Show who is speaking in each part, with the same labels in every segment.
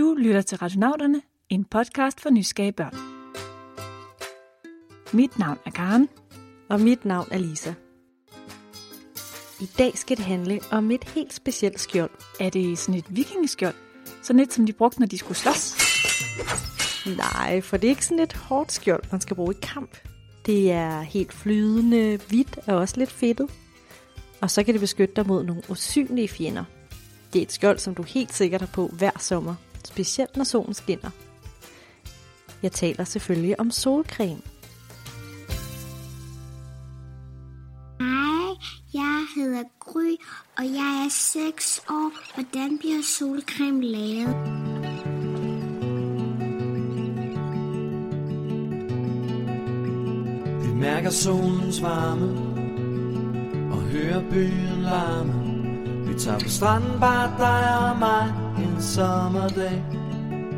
Speaker 1: Du lytter til Radionauterne, en podcast for nysgerrige børn. Mit navn er Karen.
Speaker 2: Og mit navn er Lisa. I dag skal det handle om et helt specielt skjold.
Speaker 1: Er det sådan et vikingeskjold? Sådan et, som de brugte, når de skulle slås?
Speaker 2: Nej, for det er ikke sådan et hårdt skjold, man skal bruge i kamp. Det er helt flydende, hvidt og også lidt fedtet. Og så kan det beskytte dig mod nogle usynlige fjender. Det er et skjold, som du helt sikkert har på hver sommer, specielt når solen skinner. Jeg taler selvfølgelig om solcreme.
Speaker 3: Hej, jeg hedder Gry, og jeg er 6 år. Hvordan bliver solcreme lavet?
Speaker 4: Vi mærker solens varme og hører byen larme. Vi tager på stranden, bare dig og mig, sommerdag.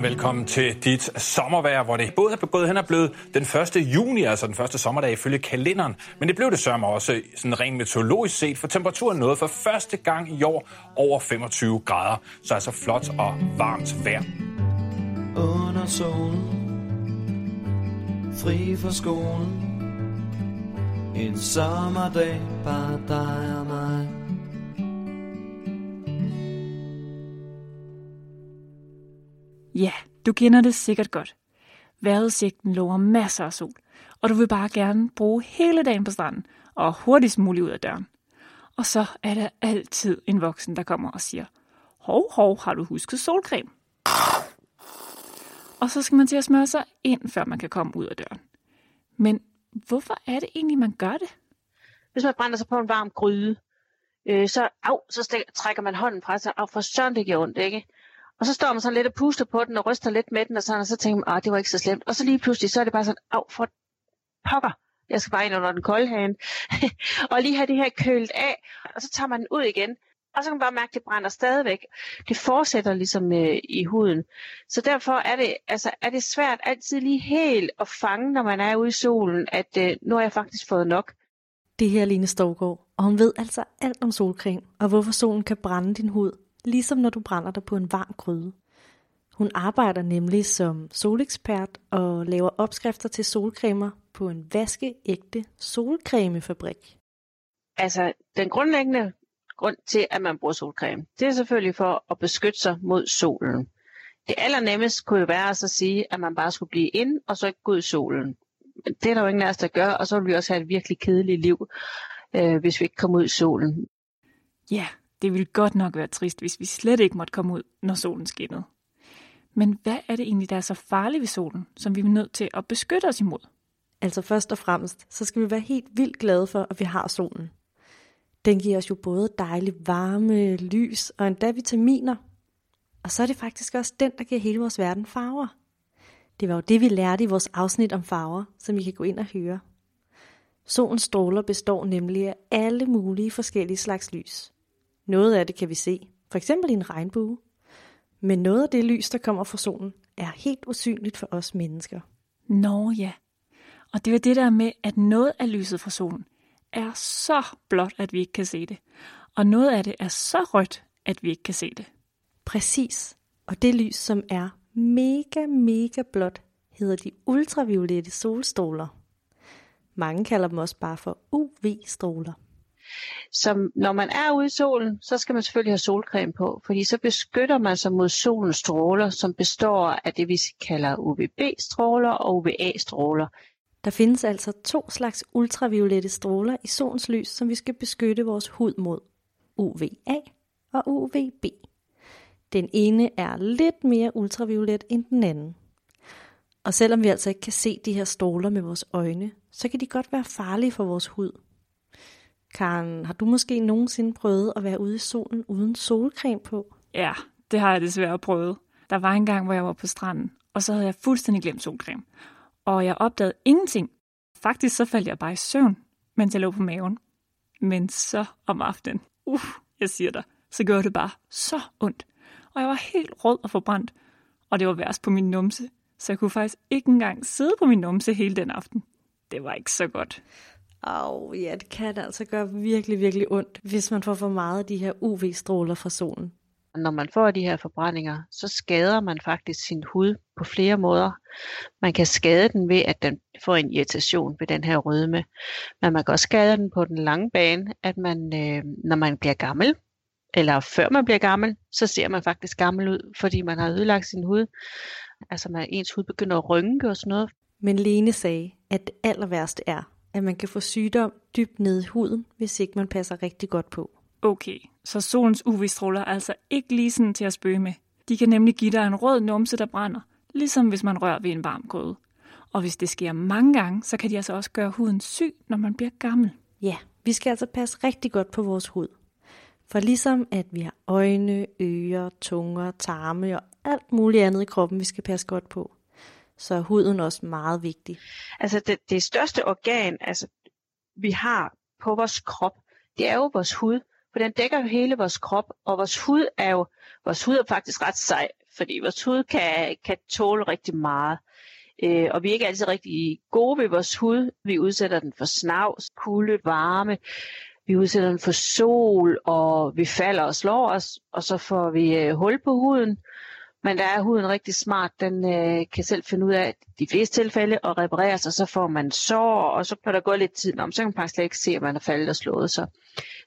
Speaker 5: Velkommen til dit sommervejr, hvor det både er gået hen og blevet den 1. juni, altså den første sommerdag ifølge kalenderen. Men det blev det sørme også sådan rent meteorologisk set, for temperaturen nåede for første gang i år over 25 grader. Så altså flot og varmt vejr.
Speaker 4: Under solen, fri fra skolen. En sommerdag, bare dig og mig.
Speaker 1: Ja, du kender det sikkert godt. Vejrudsigten lover masser af sol, og du vil bare gerne bruge hele dagen på stranden og hurtigst muligt ud af døren. Og så er der altid en voksen, der kommer og siger, hov, hov, har du husket solcreme? Og så skal man til at smøre sig ind, før man kan komme ud af døren. Men hvorfor er det egentlig, man gør det?
Speaker 6: Hvis man brænder sig på en varm gryde, øh, så, au, så stik, trækker man hånden fra sig, og for søren det gjorde ondt, ikke? Og så står man sådan lidt og puster på den og ryster lidt med den, og, sådan, og så tænker man, at det var ikke så slemt. Og så lige pludselig, så er det bare sådan, af for pokker, jeg skal bare ind under den kolde hane, og lige have det her kølet af, og så tager man den ud igen. Og så kan man bare mærke, at det brænder stadigvæk. Det fortsætter ligesom øh, i huden. Så derfor er det, altså, er det svært altid lige helt at fange, når man er ude i solen, at øh, nu har jeg faktisk fået nok.
Speaker 2: Det her er Line Storgård, og hun ved altså alt om solcreme, og hvorfor solen kan brænde din hud, ligesom når du brænder dig på en varm gryde. Hun arbejder nemlig som solekspert og laver opskrifter til solcremer på en vaskeægte solcremefabrik.
Speaker 6: Altså, den grundlæggende grund til, at man bruger solcreme, det er selvfølgelig for at beskytte sig mod solen. Det allernemmeste kunne jo være at så sige, at man bare skulle blive ind, og så ikke gå ud i solen. Men det er der jo ingen af os, der gør, og så vil vi også have et virkelig kedeligt liv, øh, hvis vi ikke kommer ud i solen.
Speaker 1: Ja, det ville godt nok være trist, hvis vi slet ikke måtte komme ud, når solen skinnede. Men hvad er det egentlig, der er så farligt ved solen, som vi er nødt til at beskytte os imod?
Speaker 2: Altså først og fremmest, så skal vi være helt vildt glade for, at vi har solen. Den giver os jo både dejlig varme, lys og endda vitaminer. Og så er det faktisk også den, der giver hele vores verden farver. Det var jo det, vi lærte i vores afsnit om farver, som I kan gå ind og høre. Solens stråler består nemlig af alle mulige forskellige slags lys. Noget af det kan vi se, for eksempel i en regnbue. Men noget af det lys, der kommer fra solen, er helt usynligt for os mennesker.
Speaker 1: Nå ja. Og det er det der med, at noget af lyset fra solen er så blåt, at vi ikke kan se det. Og noget af det er så rødt, at vi ikke kan se det.
Speaker 2: Præcis. Og det lys, som er mega, mega blåt, hedder de ultraviolette solstråler. Mange kalder dem også bare for UV-stråler.
Speaker 6: Så når man er ude i solen, så skal man selvfølgelig have solcreme på, fordi så beskytter man sig mod solens stråler, som består af det, vi kalder UVB-stråler og UVA-stråler.
Speaker 2: Der findes altså to slags ultraviolette stråler i solens lys, som vi skal beskytte vores hud mod. UVA og UVB. Den ene er lidt mere ultraviolet end den anden. Og selvom vi altså ikke kan se de her stråler med vores øjne, så kan de godt være farlige for vores hud. Karen, har du måske nogensinde prøvet at være ude i solen uden solcreme på?
Speaker 1: Ja, det har jeg desværre prøvet. Der var en gang, hvor jeg var på stranden, og så havde jeg fuldstændig glemt solcreme. Og jeg opdagede ingenting. Faktisk så faldt jeg bare i søvn, mens jeg lå på maven. Men så om aftenen, uh, jeg siger dig, så gjorde det bare så ondt. Og jeg var helt rød og forbrændt. Og det var værst på min numse, så jeg kunne faktisk ikke engang sidde på min numse hele den aften. Det var ikke så godt.
Speaker 2: Au, ja, det kan altså gøre virkelig, virkelig ondt, hvis man får for meget af de her UV-stråler fra solen.
Speaker 6: Når man får de her forbrændinger, så skader man faktisk sin hud på flere måder. Man kan skade den ved, at den får en irritation ved den her rødme. Men man kan også skade den på den lange bane, at man, øh, når man bliver gammel, eller før man bliver gammel, så ser man faktisk gammel ud, fordi man har ødelagt sin hud. Altså man, ens hud begynder at rynke og sådan noget.
Speaker 2: Men Lene sagde, at det aller værste er, at man kan få sygdom dybt ned i huden, hvis ikke man passer rigtig godt på.
Speaker 1: Okay, så solens UV-stråler er altså ikke lige sådan til at spøge med. De kan nemlig give dig en rød numse, der brænder, ligesom hvis man rører ved en varm gryde. Og hvis det sker mange gange, så kan de altså også gøre huden syg, når man bliver gammel.
Speaker 2: Ja, vi skal altså passe rigtig godt på vores hud. For ligesom at vi har øjne, ører, tunger, tarme og alt muligt andet i kroppen, vi skal passe godt på, så er huden også meget vigtig.
Speaker 6: Altså det, det største organ, altså vi har på vores krop, det er jo vores hud. For den dækker jo hele vores krop, og vores hud er jo, vores hud er faktisk ret sej, fordi vores hud kan, kan tåle rigtig meget. Øh, og vi er ikke altid rigtig gode ved vores hud. Vi udsætter den for snavs, kulde, varme. Vi udsætter den for sol, og vi falder og slår os, og så får vi øh, hul på huden. Men der er huden rigtig smart. Den øh, kan selv finde ud af, de fleste tilfælde, at reparere sig, så får man sår, og så kan der gå lidt tid om, så kan man faktisk slet ikke se, at man er faldet og slået sig.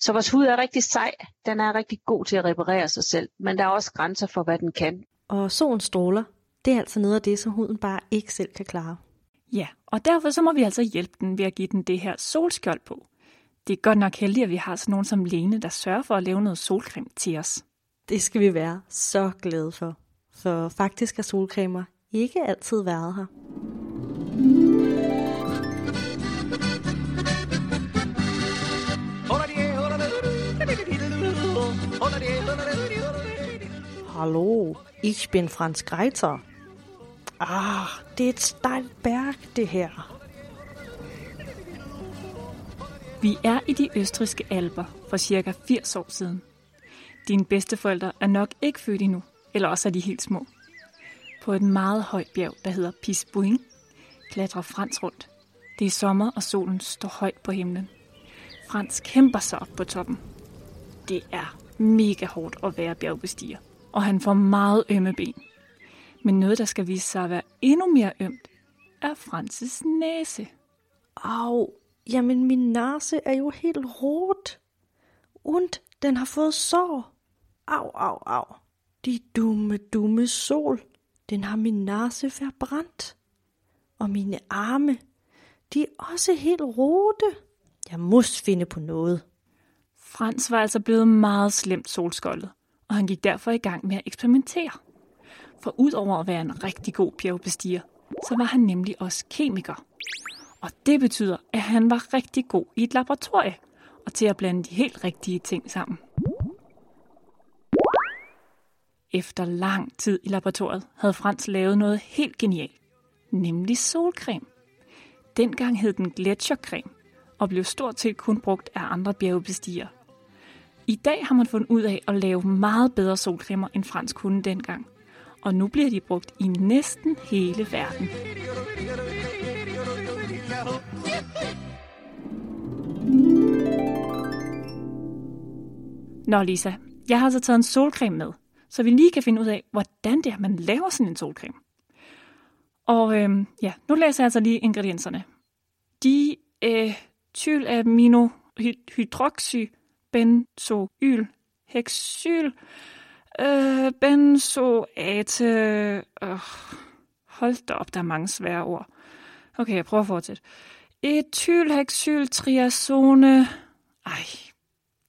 Speaker 6: Så vores hud er rigtig sej. Den er rigtig god til at reparere sig selv, men der er også grænser for, hvad den kan.
Speaker 2: Og solens stråler, det er altså noget af det, som huden bare ikke selv kan klare.
Speaker 1: Ja, og derfor så må vi altså hjælpe den ved at give den det her solskjold på. Det er godt nok heldigt, at vi har sådan nogen som Lene, der sørger for at lave noget solcreme til os.
Speaker 2: Det skal vi være så glade for. For faktisk har solcremer ikke altid været her. Hallo, ich bin Franz Greiter. Ah, det er et stejlt berg, det her.
Speaker 1: Vi er i de østriske alber for cirka 80 år siden. Dine bedsteforældre er nok ikke født endnu, eller også er de helt små. På et meget højt bjerg, der hedder Pisbuing, klatrer Frans rundt. Det er sommer, og solen står højt på himlen. Frans kæmper sig op på toppen. Det er mega hårdt at være bjergbestiger, og han får meget ømme ben. Men noget, der skal vise sig at være endnu mere ømt, er Frances næse.
Speaker 2: Au, jamen min næse er jo helt rot. Und den har fået sår. Au, au, au. De dumme, dumme sol. Den har min nase forbrændt. Og mine arme, de er også helt rote. Jeg må finde på noget.
Speaker 1: Frans var altså blevet meget slemt solskoldet, og han gik derfor i gang med at eksperimentere. For udover at være en rigtig god bjergbestiger, så var han nemlig også kemiker. Og det betyder, at han var rigtig god i et laboratorie, og til at blande de helt rigtige ting sammen. Efter lang tid i laboratoriet havde Frans lavet noget helt genialt, nemlig solcreme. Dengang hed den gletschercreme, og blev stort set kun brugt af andre bjergbestigere. I dag har man fundet ud af at lave meget bedre solcremer, end Frans kunne dengang. Og nu bliver de brugt i næsten hele verden. Nå Lisa, jeg har så taget en solcreme med, så vi lige kan finde ud af, hvordan det er, man laver sådan en solcreme. Og øh, ja, nu læser jeg altså lige ingredienserne. De øh, tylaminohydroxybenzoyl hexyl øh, benzoate øh, hold da op, der er mange svære ord. Okay, jeg prøver at fortsætte. Etylhexyltriazone. Ej,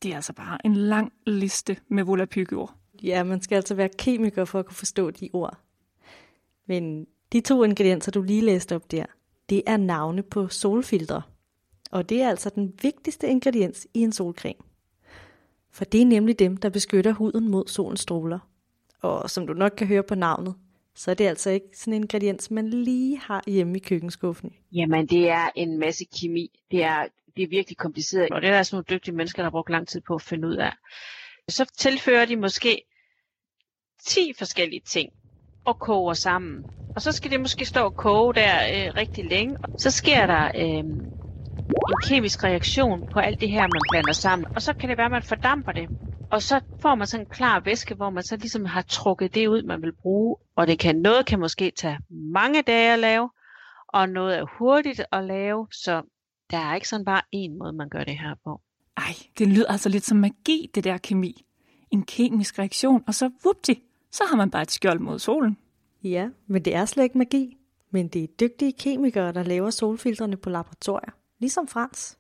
Speaker 1: det er altså bare en lang liste med volapykord.
Speaker 2: Ja, man skal altså være kemiker for at kunne forstå de ord. Men de to ingredienser, du lige læste op der, det er navne på solfiltre. Og det er altså den vigtigste ingrediens i en solcreme. For det er nemlig dem, der beskytter huden mod solens stråler. Og som du nok kan høre på navnet, så er det altså ikke sådan en ingrediens, man lige har hjemme i køkkenskuffen.
Speaker 6: Jamen, det er en masse kemi. Det er, det er virkelig kompliceret, og det er der sådan nogle dygtige mennesker, der har brugt lang tid på at finde ud af. Så tilfører de måske 10 forskellige ting og koger sammen. Og så skal det måske stå og koge der øh, rigtig længe. Så sker der øh, en kemisk reaktion på alt det her, man blander sammen. Og så kan det være, at man fordamper det. Og så får man sådan en klar væske, hvor man så ligesom har trukket det ud, man vil bruge. Og det kan, noget kan måske tage mange dage at lave, og noget er hurtigt at lave, så der er ikke sådan bare en måde, man gør det her på.
Speaker 1: Ej, det lyder altså lidt som magi, det der kemi. En kemisk reaktion, og så vupti, så har man bare et skjold mod solen.
Speaker 2: Ja, men det er slet ikke magi. Men det er dygtige kemikere, der laver solfiltrene på laboratorier, ligesom Frans.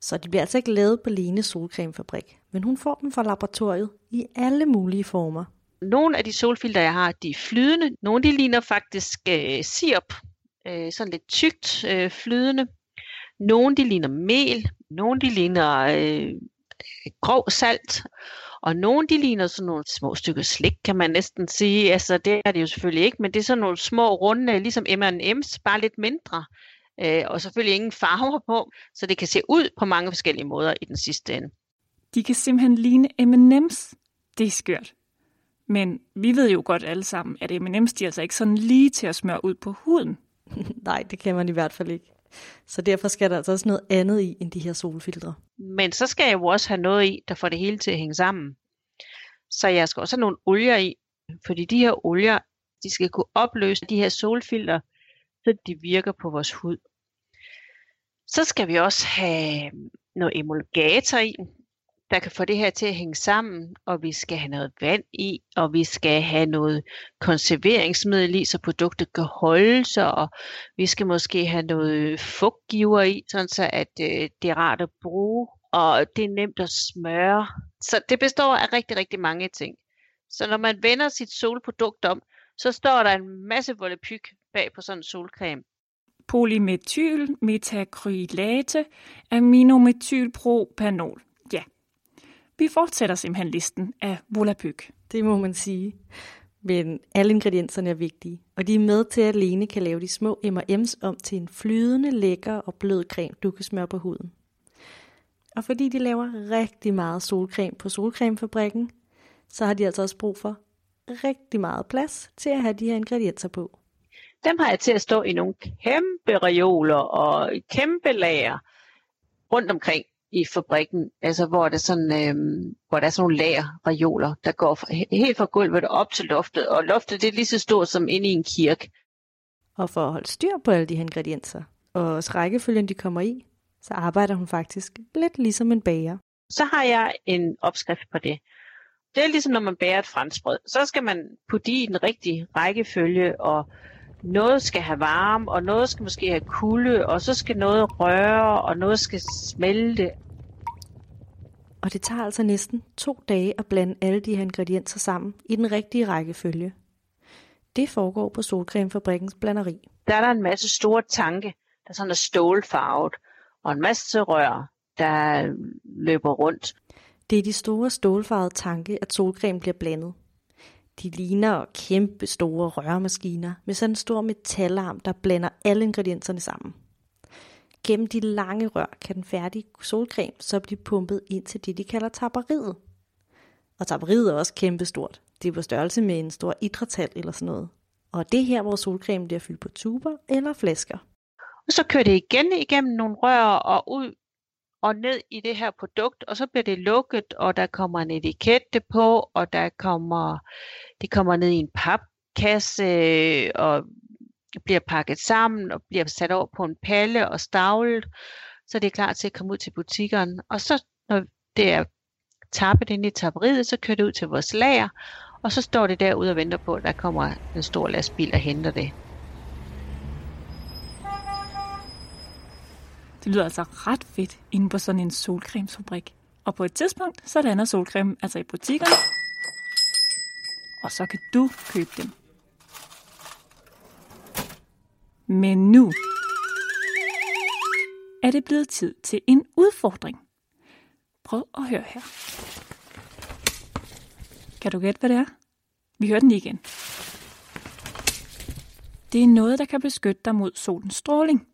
Speaker 2: Så de bliver altså ikke lavet på Lene solcremefabrik, men hun får dem fra laboratoriet i alle mulige former.
Speaker 6: Nogle af de solfilter, jeg har, de er flydende. Nogle de ligner faktisk øh, sirup, øh, sådan lidt tykt øh, flydende. Nogle de ligner mel, nogle de ligner øh, grov salt, og nogle de ligner sådan nogle små stykker slik, kan man næsten sige. Altså det er det jo selvfølgelig ikke, men det er sådan nogle små runde, ligesom M&M's, bare lidt mindre. Øh, og selvfølgelig ingen farver på, så det kan se ud på mange forskellige måder i den sidste ende.
Speaker 1: De kan simpelthen ligne M&M's. Det er skørt. Men vi ved jo godt alle sammen, at M&M's de er altså ikke sådan lige til at smøre ud på huden.
Speaker 2: Nej, det kan man i hvert fald ikke. Så derfor skal der altså også noget andet i end de her solfiltre.
Speaker 6: Men så skal jeg jo også have noget i, der får det hele til at hænge sammen. Så jeg skal også have nogle olier i, fordi de her olier, de skal kunne opløse de her solfilter, så de virker på vores hud. Så skal vi også have noget emulgator i, der kan få det her til at hænge sammen, og vi skal have noget vand i, og vi skal have noget konserveringsmiddel i, så produktet kan holde sig, og vi skal måske have noget fugtgiver i, sådan så at øh, det er rart at bruge, og det er nemt at smøre. Så det består af rigtig, rigtig mange ting. Så når man vender sit solprodukt om, så står der en masse volapyk bag på sådan en solcreme.
Speaker 1: polymethyl, metakrylate, aminomethylpropanol. Vi fortsætter simpelthen listen af volapyk.
Speaker 2: Det må man sige. Men alle ingredienserne er vigtige, og de er med til, at Lene kan lave de små M&M's om til en flydende, lækker og blød creme, du kan smøre på huden. Og fordi de laver rigtig meget solcreme på solcremefabrikken, så har de altså også brug for rigtig meget plads til at have de her ingredienser på.
Speaker 6: Dem har jeg til at stå i nogle kæmpe reoler og kæmpe lager rundt omkring i fabrikken, altså hvor, det sådan, øh, hvor der er sådan nogle lager, reoler, der går fra, helt fra gulvet op til loftet, og loftet det er lige så stort som inde i en kirke.
Speaker 2: Og for at holde styr på alle de her ingredienser, og også rækkefølgen de kommer i, så arbejder hun faktisk lidt ligesom en bager.
Speaker 6: Så har jeg en opskrift på det. Det er ligesom når man bager et franskbrød. Så skal man putte i den rigtige rækkefølge, og noget skal have varme, og noget skal måske have kulde, og så skal noget røre, og noget skal smelte.
Speaker 2: Og det tager altså næsten to dage at blande alle de her ingredienser sammen i den rigtige rækkefølge. Det foregår på Solcremefabrikkens blanderi.
Speaker 6: Der er der en masse store tanke, der sådan er stålfarvet, og en masse rør, der løber rundt.
Speaker 2: Det er de store stålfarvede tanke, at solcreme bliver blandet. De ligner kæmpe store rørmaskiner med sådan en stor metalarm, der blander alle ingredienserne sammen. Gennem de lange rør kan den færdige solcreme så blive pumpet ind til det, de kalder tapperiet. Og tapperiet er også kæmpestort. Det er på størrelse med en stor idrætshal eller sådan noget. Og det er her, hvor solcremen bliver fyldt på tuber eller flasker.
Speaker 6: Og så kører det igen igennem nogle rør og ud og ned i det her produkt, og så bliver det lukket, og der kommer en etikette på, og der kommer, det kommer ned i en papkasse, og bliver pakket sammen, og bliver sat over på en palle og stavlet, så det er klar til at komme ud til butikkerne. Og så, når det er tappet ind i tapperiet, så kører det ud til vores lager, og så står det derude og venter på, at der kommer en stor lastbil og henter det.
Speaker 1: Det lyder altså ret fedt inde på sådan en solcremesfabrik. Og på et tidspunkt, så lander solcremen altså i butikkerne, og så kan du købe dem. Men nu er det blevet tid til en udfordring. Prøv at høre her. Kan du gætte, hvad det er? Vi hører den lige igen. Det er noget, der kan beskytte dig mod solens stråling.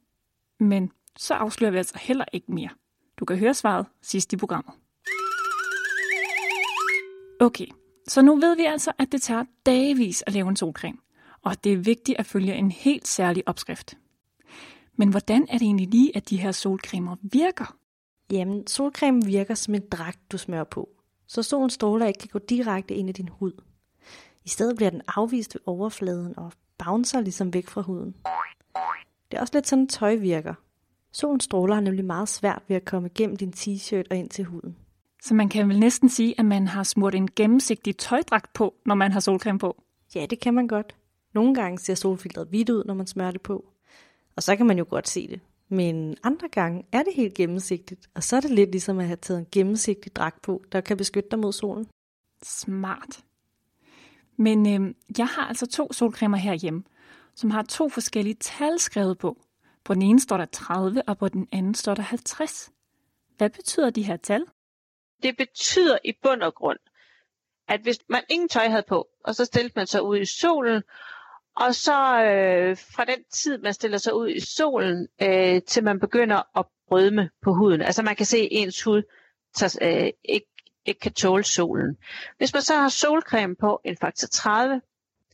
Speaker 1: Men så afslører vi altså heller ikke mere. Du kan høre svaret sidst i programmet. Okay, så nu ved vi altså, at det tager dagevis at lave en solcreme, og det er vigtigt at følge en helt særlig opskrift. Men hvordan er det egentlig lige, at de her solcremer virker?
Speaker 2: Jamen, solcreme virker som en dragt, du smører på. så solens stråler ikke kan gå direkte ind i din hud. I stedet bliver den afvist ved overfladen og bouncer ligesom væk fra huden. Det er også lidt sådan, tøj virker. Solens stråler har nemlig meget svært ved at komme gennem din t-shirt og ind til huden.
Speaker 1: Så man kan vel næsten sige, at man har smurt en gennemsigtig tøjdragt på, når man har solcreme på.
Speaker 2: Ja, det kan man godt. Nogle gange ser solfiltret hvidt ud, når man smører det på. Og så kan man jo godt se det. Men andre gange er det helt gennemsigtigt, og så er det lidt ligesom at have taget en gennemsigtig dragt på, der kan beskytte dig mod solen.
Speaker 1: Smart. Men øh, jeg har altså to solcremer herhjemme, som har to forskellige tal skrevet på. På den ene står der 30, og på den anden står der 50. Hvad betyder de her tal?
Speaker 6: Det betyder i bund og grund, at hvis man ingen tøj havde på, og så stillede man sig ud i solen, og så øh, fra den tid, man stiller sig ud i solen, øh, til man begynder at brødme på huden. Altså man kan se, at ens hud tager, øh, ikke, ikke kan tåle solen. Hvis man så har solcreme på en faktor 30,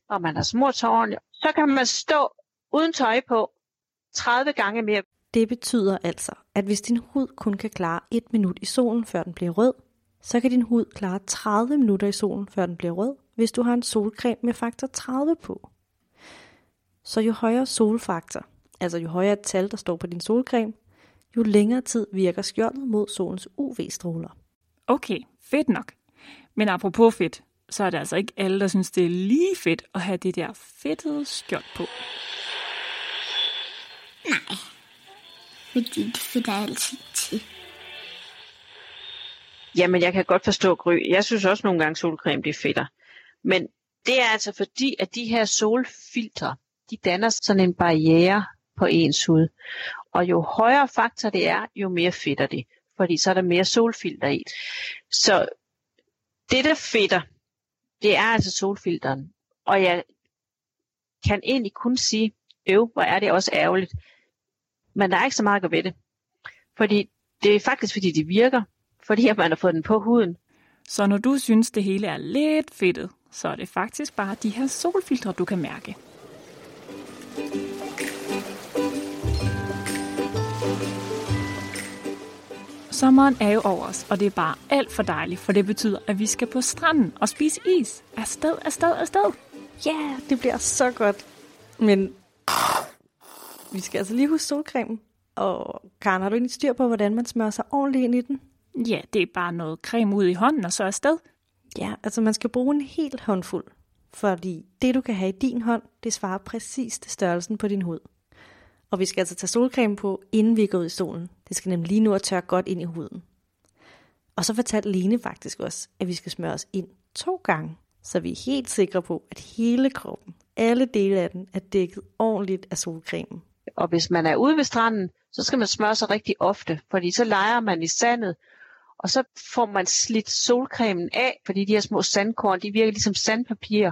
Speaker 6: og man har smurt sig ordentligt, så kan man stå uden tøj på 30 gange mere.
Speaker 2: Det betyder altså, at hvis din hud kun kan klare et minut i solen, før den bliver rød, så kan din hud klare 30 minutter i solen, før den bliver rød, hvis du har en solcreme med faktor 30 på. Så jo højere solfaktor, altså jo højere tal, der står på din solcreme, jo længere tid virker skjoldet mod solens UV-stråler.
Speaker 1: Okay, fedt nok. Men apropos fedt, så er det altså ikke alle, der synes, det er lige fedt at have det der fedtede skjold på.
Speaker 3: Nej, fordi det fedter altid til.
Speaker 6: Jamen, jeg kan godt forstå Gry. Jeg synes også nogle gange, solcreme det fedter. Men det er altså fordi, at de her solfiltre, de danner sådan en barriere på ens hud. Og jo højere faktor det er, jo mere fedter det. Fordi så er der mere solfilter i. Så det, der fedter, det er altså solfilteren. Og jeg kan egentlig kun sige, øv, hvor er det også ærgerligt. Men der er ikke så meget at gøre ved det. Fordi det er faktisk, fordi det virker. Fordi at man har fået den på huden.
Speaker 1: Så når du synes, det hele er lidt fedtet, så er det faktisk bare de her solfiltre, du kan mærke. Sommeren er jo over os, og det er bare alt for dejligt, for det betyder, at vi skal på stranden og spise is. Afsted, afsted, afsted.
Speaker 2: Ja, yeah, det bliver så godt. Men vi skal altså lige huske solcremen. Og Karen, har du egentlig styr på, hvordan man smører sig ordentligt ind i den?
Speaker 1: Ja, det er bare noget creme ud i hånden og så afsted.
Speaker 2: Ja, altså man skal bruge en helt håndfuld. Fordi det, du kan have i din hånd, det svarer præcis til størrelsen på din hud. Og vi skal altså tage solcreme på, inden vi går ud i solen. Det skal nemlig lige nu at tørre godt ind i huden. Og så fortalte Lene faktisk også, at vi skal smøre os ind to gange, så vi er helt sikre på, at hele kroppen, alle dele af den, er dækket ordentligt af solcremen.
Speaker 6: Og hvis man er ude ved stranden, så skal man smøre sig rigtig ofte, fordi så leger man i sandet, og så får man slidt solcremen af, fordi de her små sandkorn, de virker ligesom sandpapir.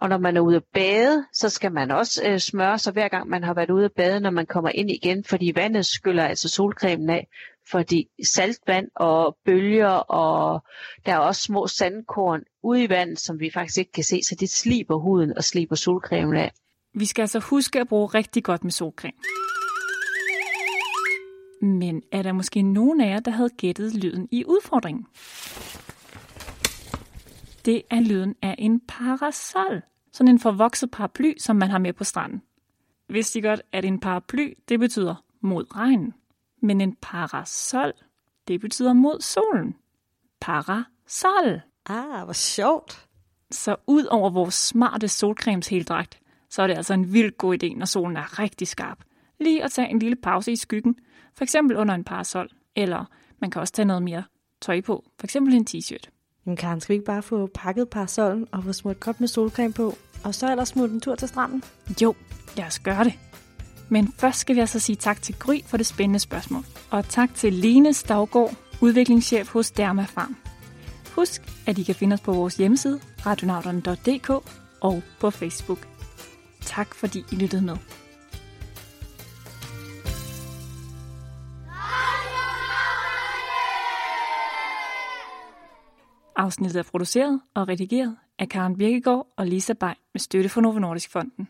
Speaker 6: Og når man er ude at bade, så skal man også øh, smøre sig hver gang man har været ude at bade, når man kommer ind igen, fordi vandet skyller altså solcremen af. Fordi saltvand og bølger, og der er også små sandkorn ude i vandet, som vi faktisk ikke kan se, så det sliber huden og sliber solcremen af.
Speaker 1: Vi skal altså huske at bruge rigtig godt med solcreme. Men er der måske nogen af jer, der havde gættet lyden i udfordringen? Det er lyden af en parasol. Sådan en forvokset paraply, som man har med på stranden. Vidste I godt, at en paraply, det betyder mod regn. Men en parasol, det betyder mod solen. Parasol.
Speaker 2: Ah, hvor sjovt.
Speaker 1: Så ud over vores smarte solcremes heldragt, så er det altså en vild god idé, når solen er rigtig skarp. Lige at tage en lille pause i skyggen, for eksempel under en parasol, eller man kan også tage noget mere tøj på, for eksempel en t-shirt.
Speaker 2: Men Karen, skal vi ikke bare få pakket parasollen og få smurt godt med solcreme på, og så ellers smutte en tur til stranden?
Speaker 1: Jo, lad os gøre det. Men først skal vi altså sige tak til Gry for det spændende spørgsmål. Og tak til Lene Stavgård, udviklingschef hos Derma Farm. Husk, at I kan finde os på vores hjemmeside, radionauterne.dk og på Facebook. Tak fordi I lyttede med. Afsnittet er produceret og redigeret af Karen Birkegaard og Lisa Bay med støtte fra Novo Nordisk Fonden.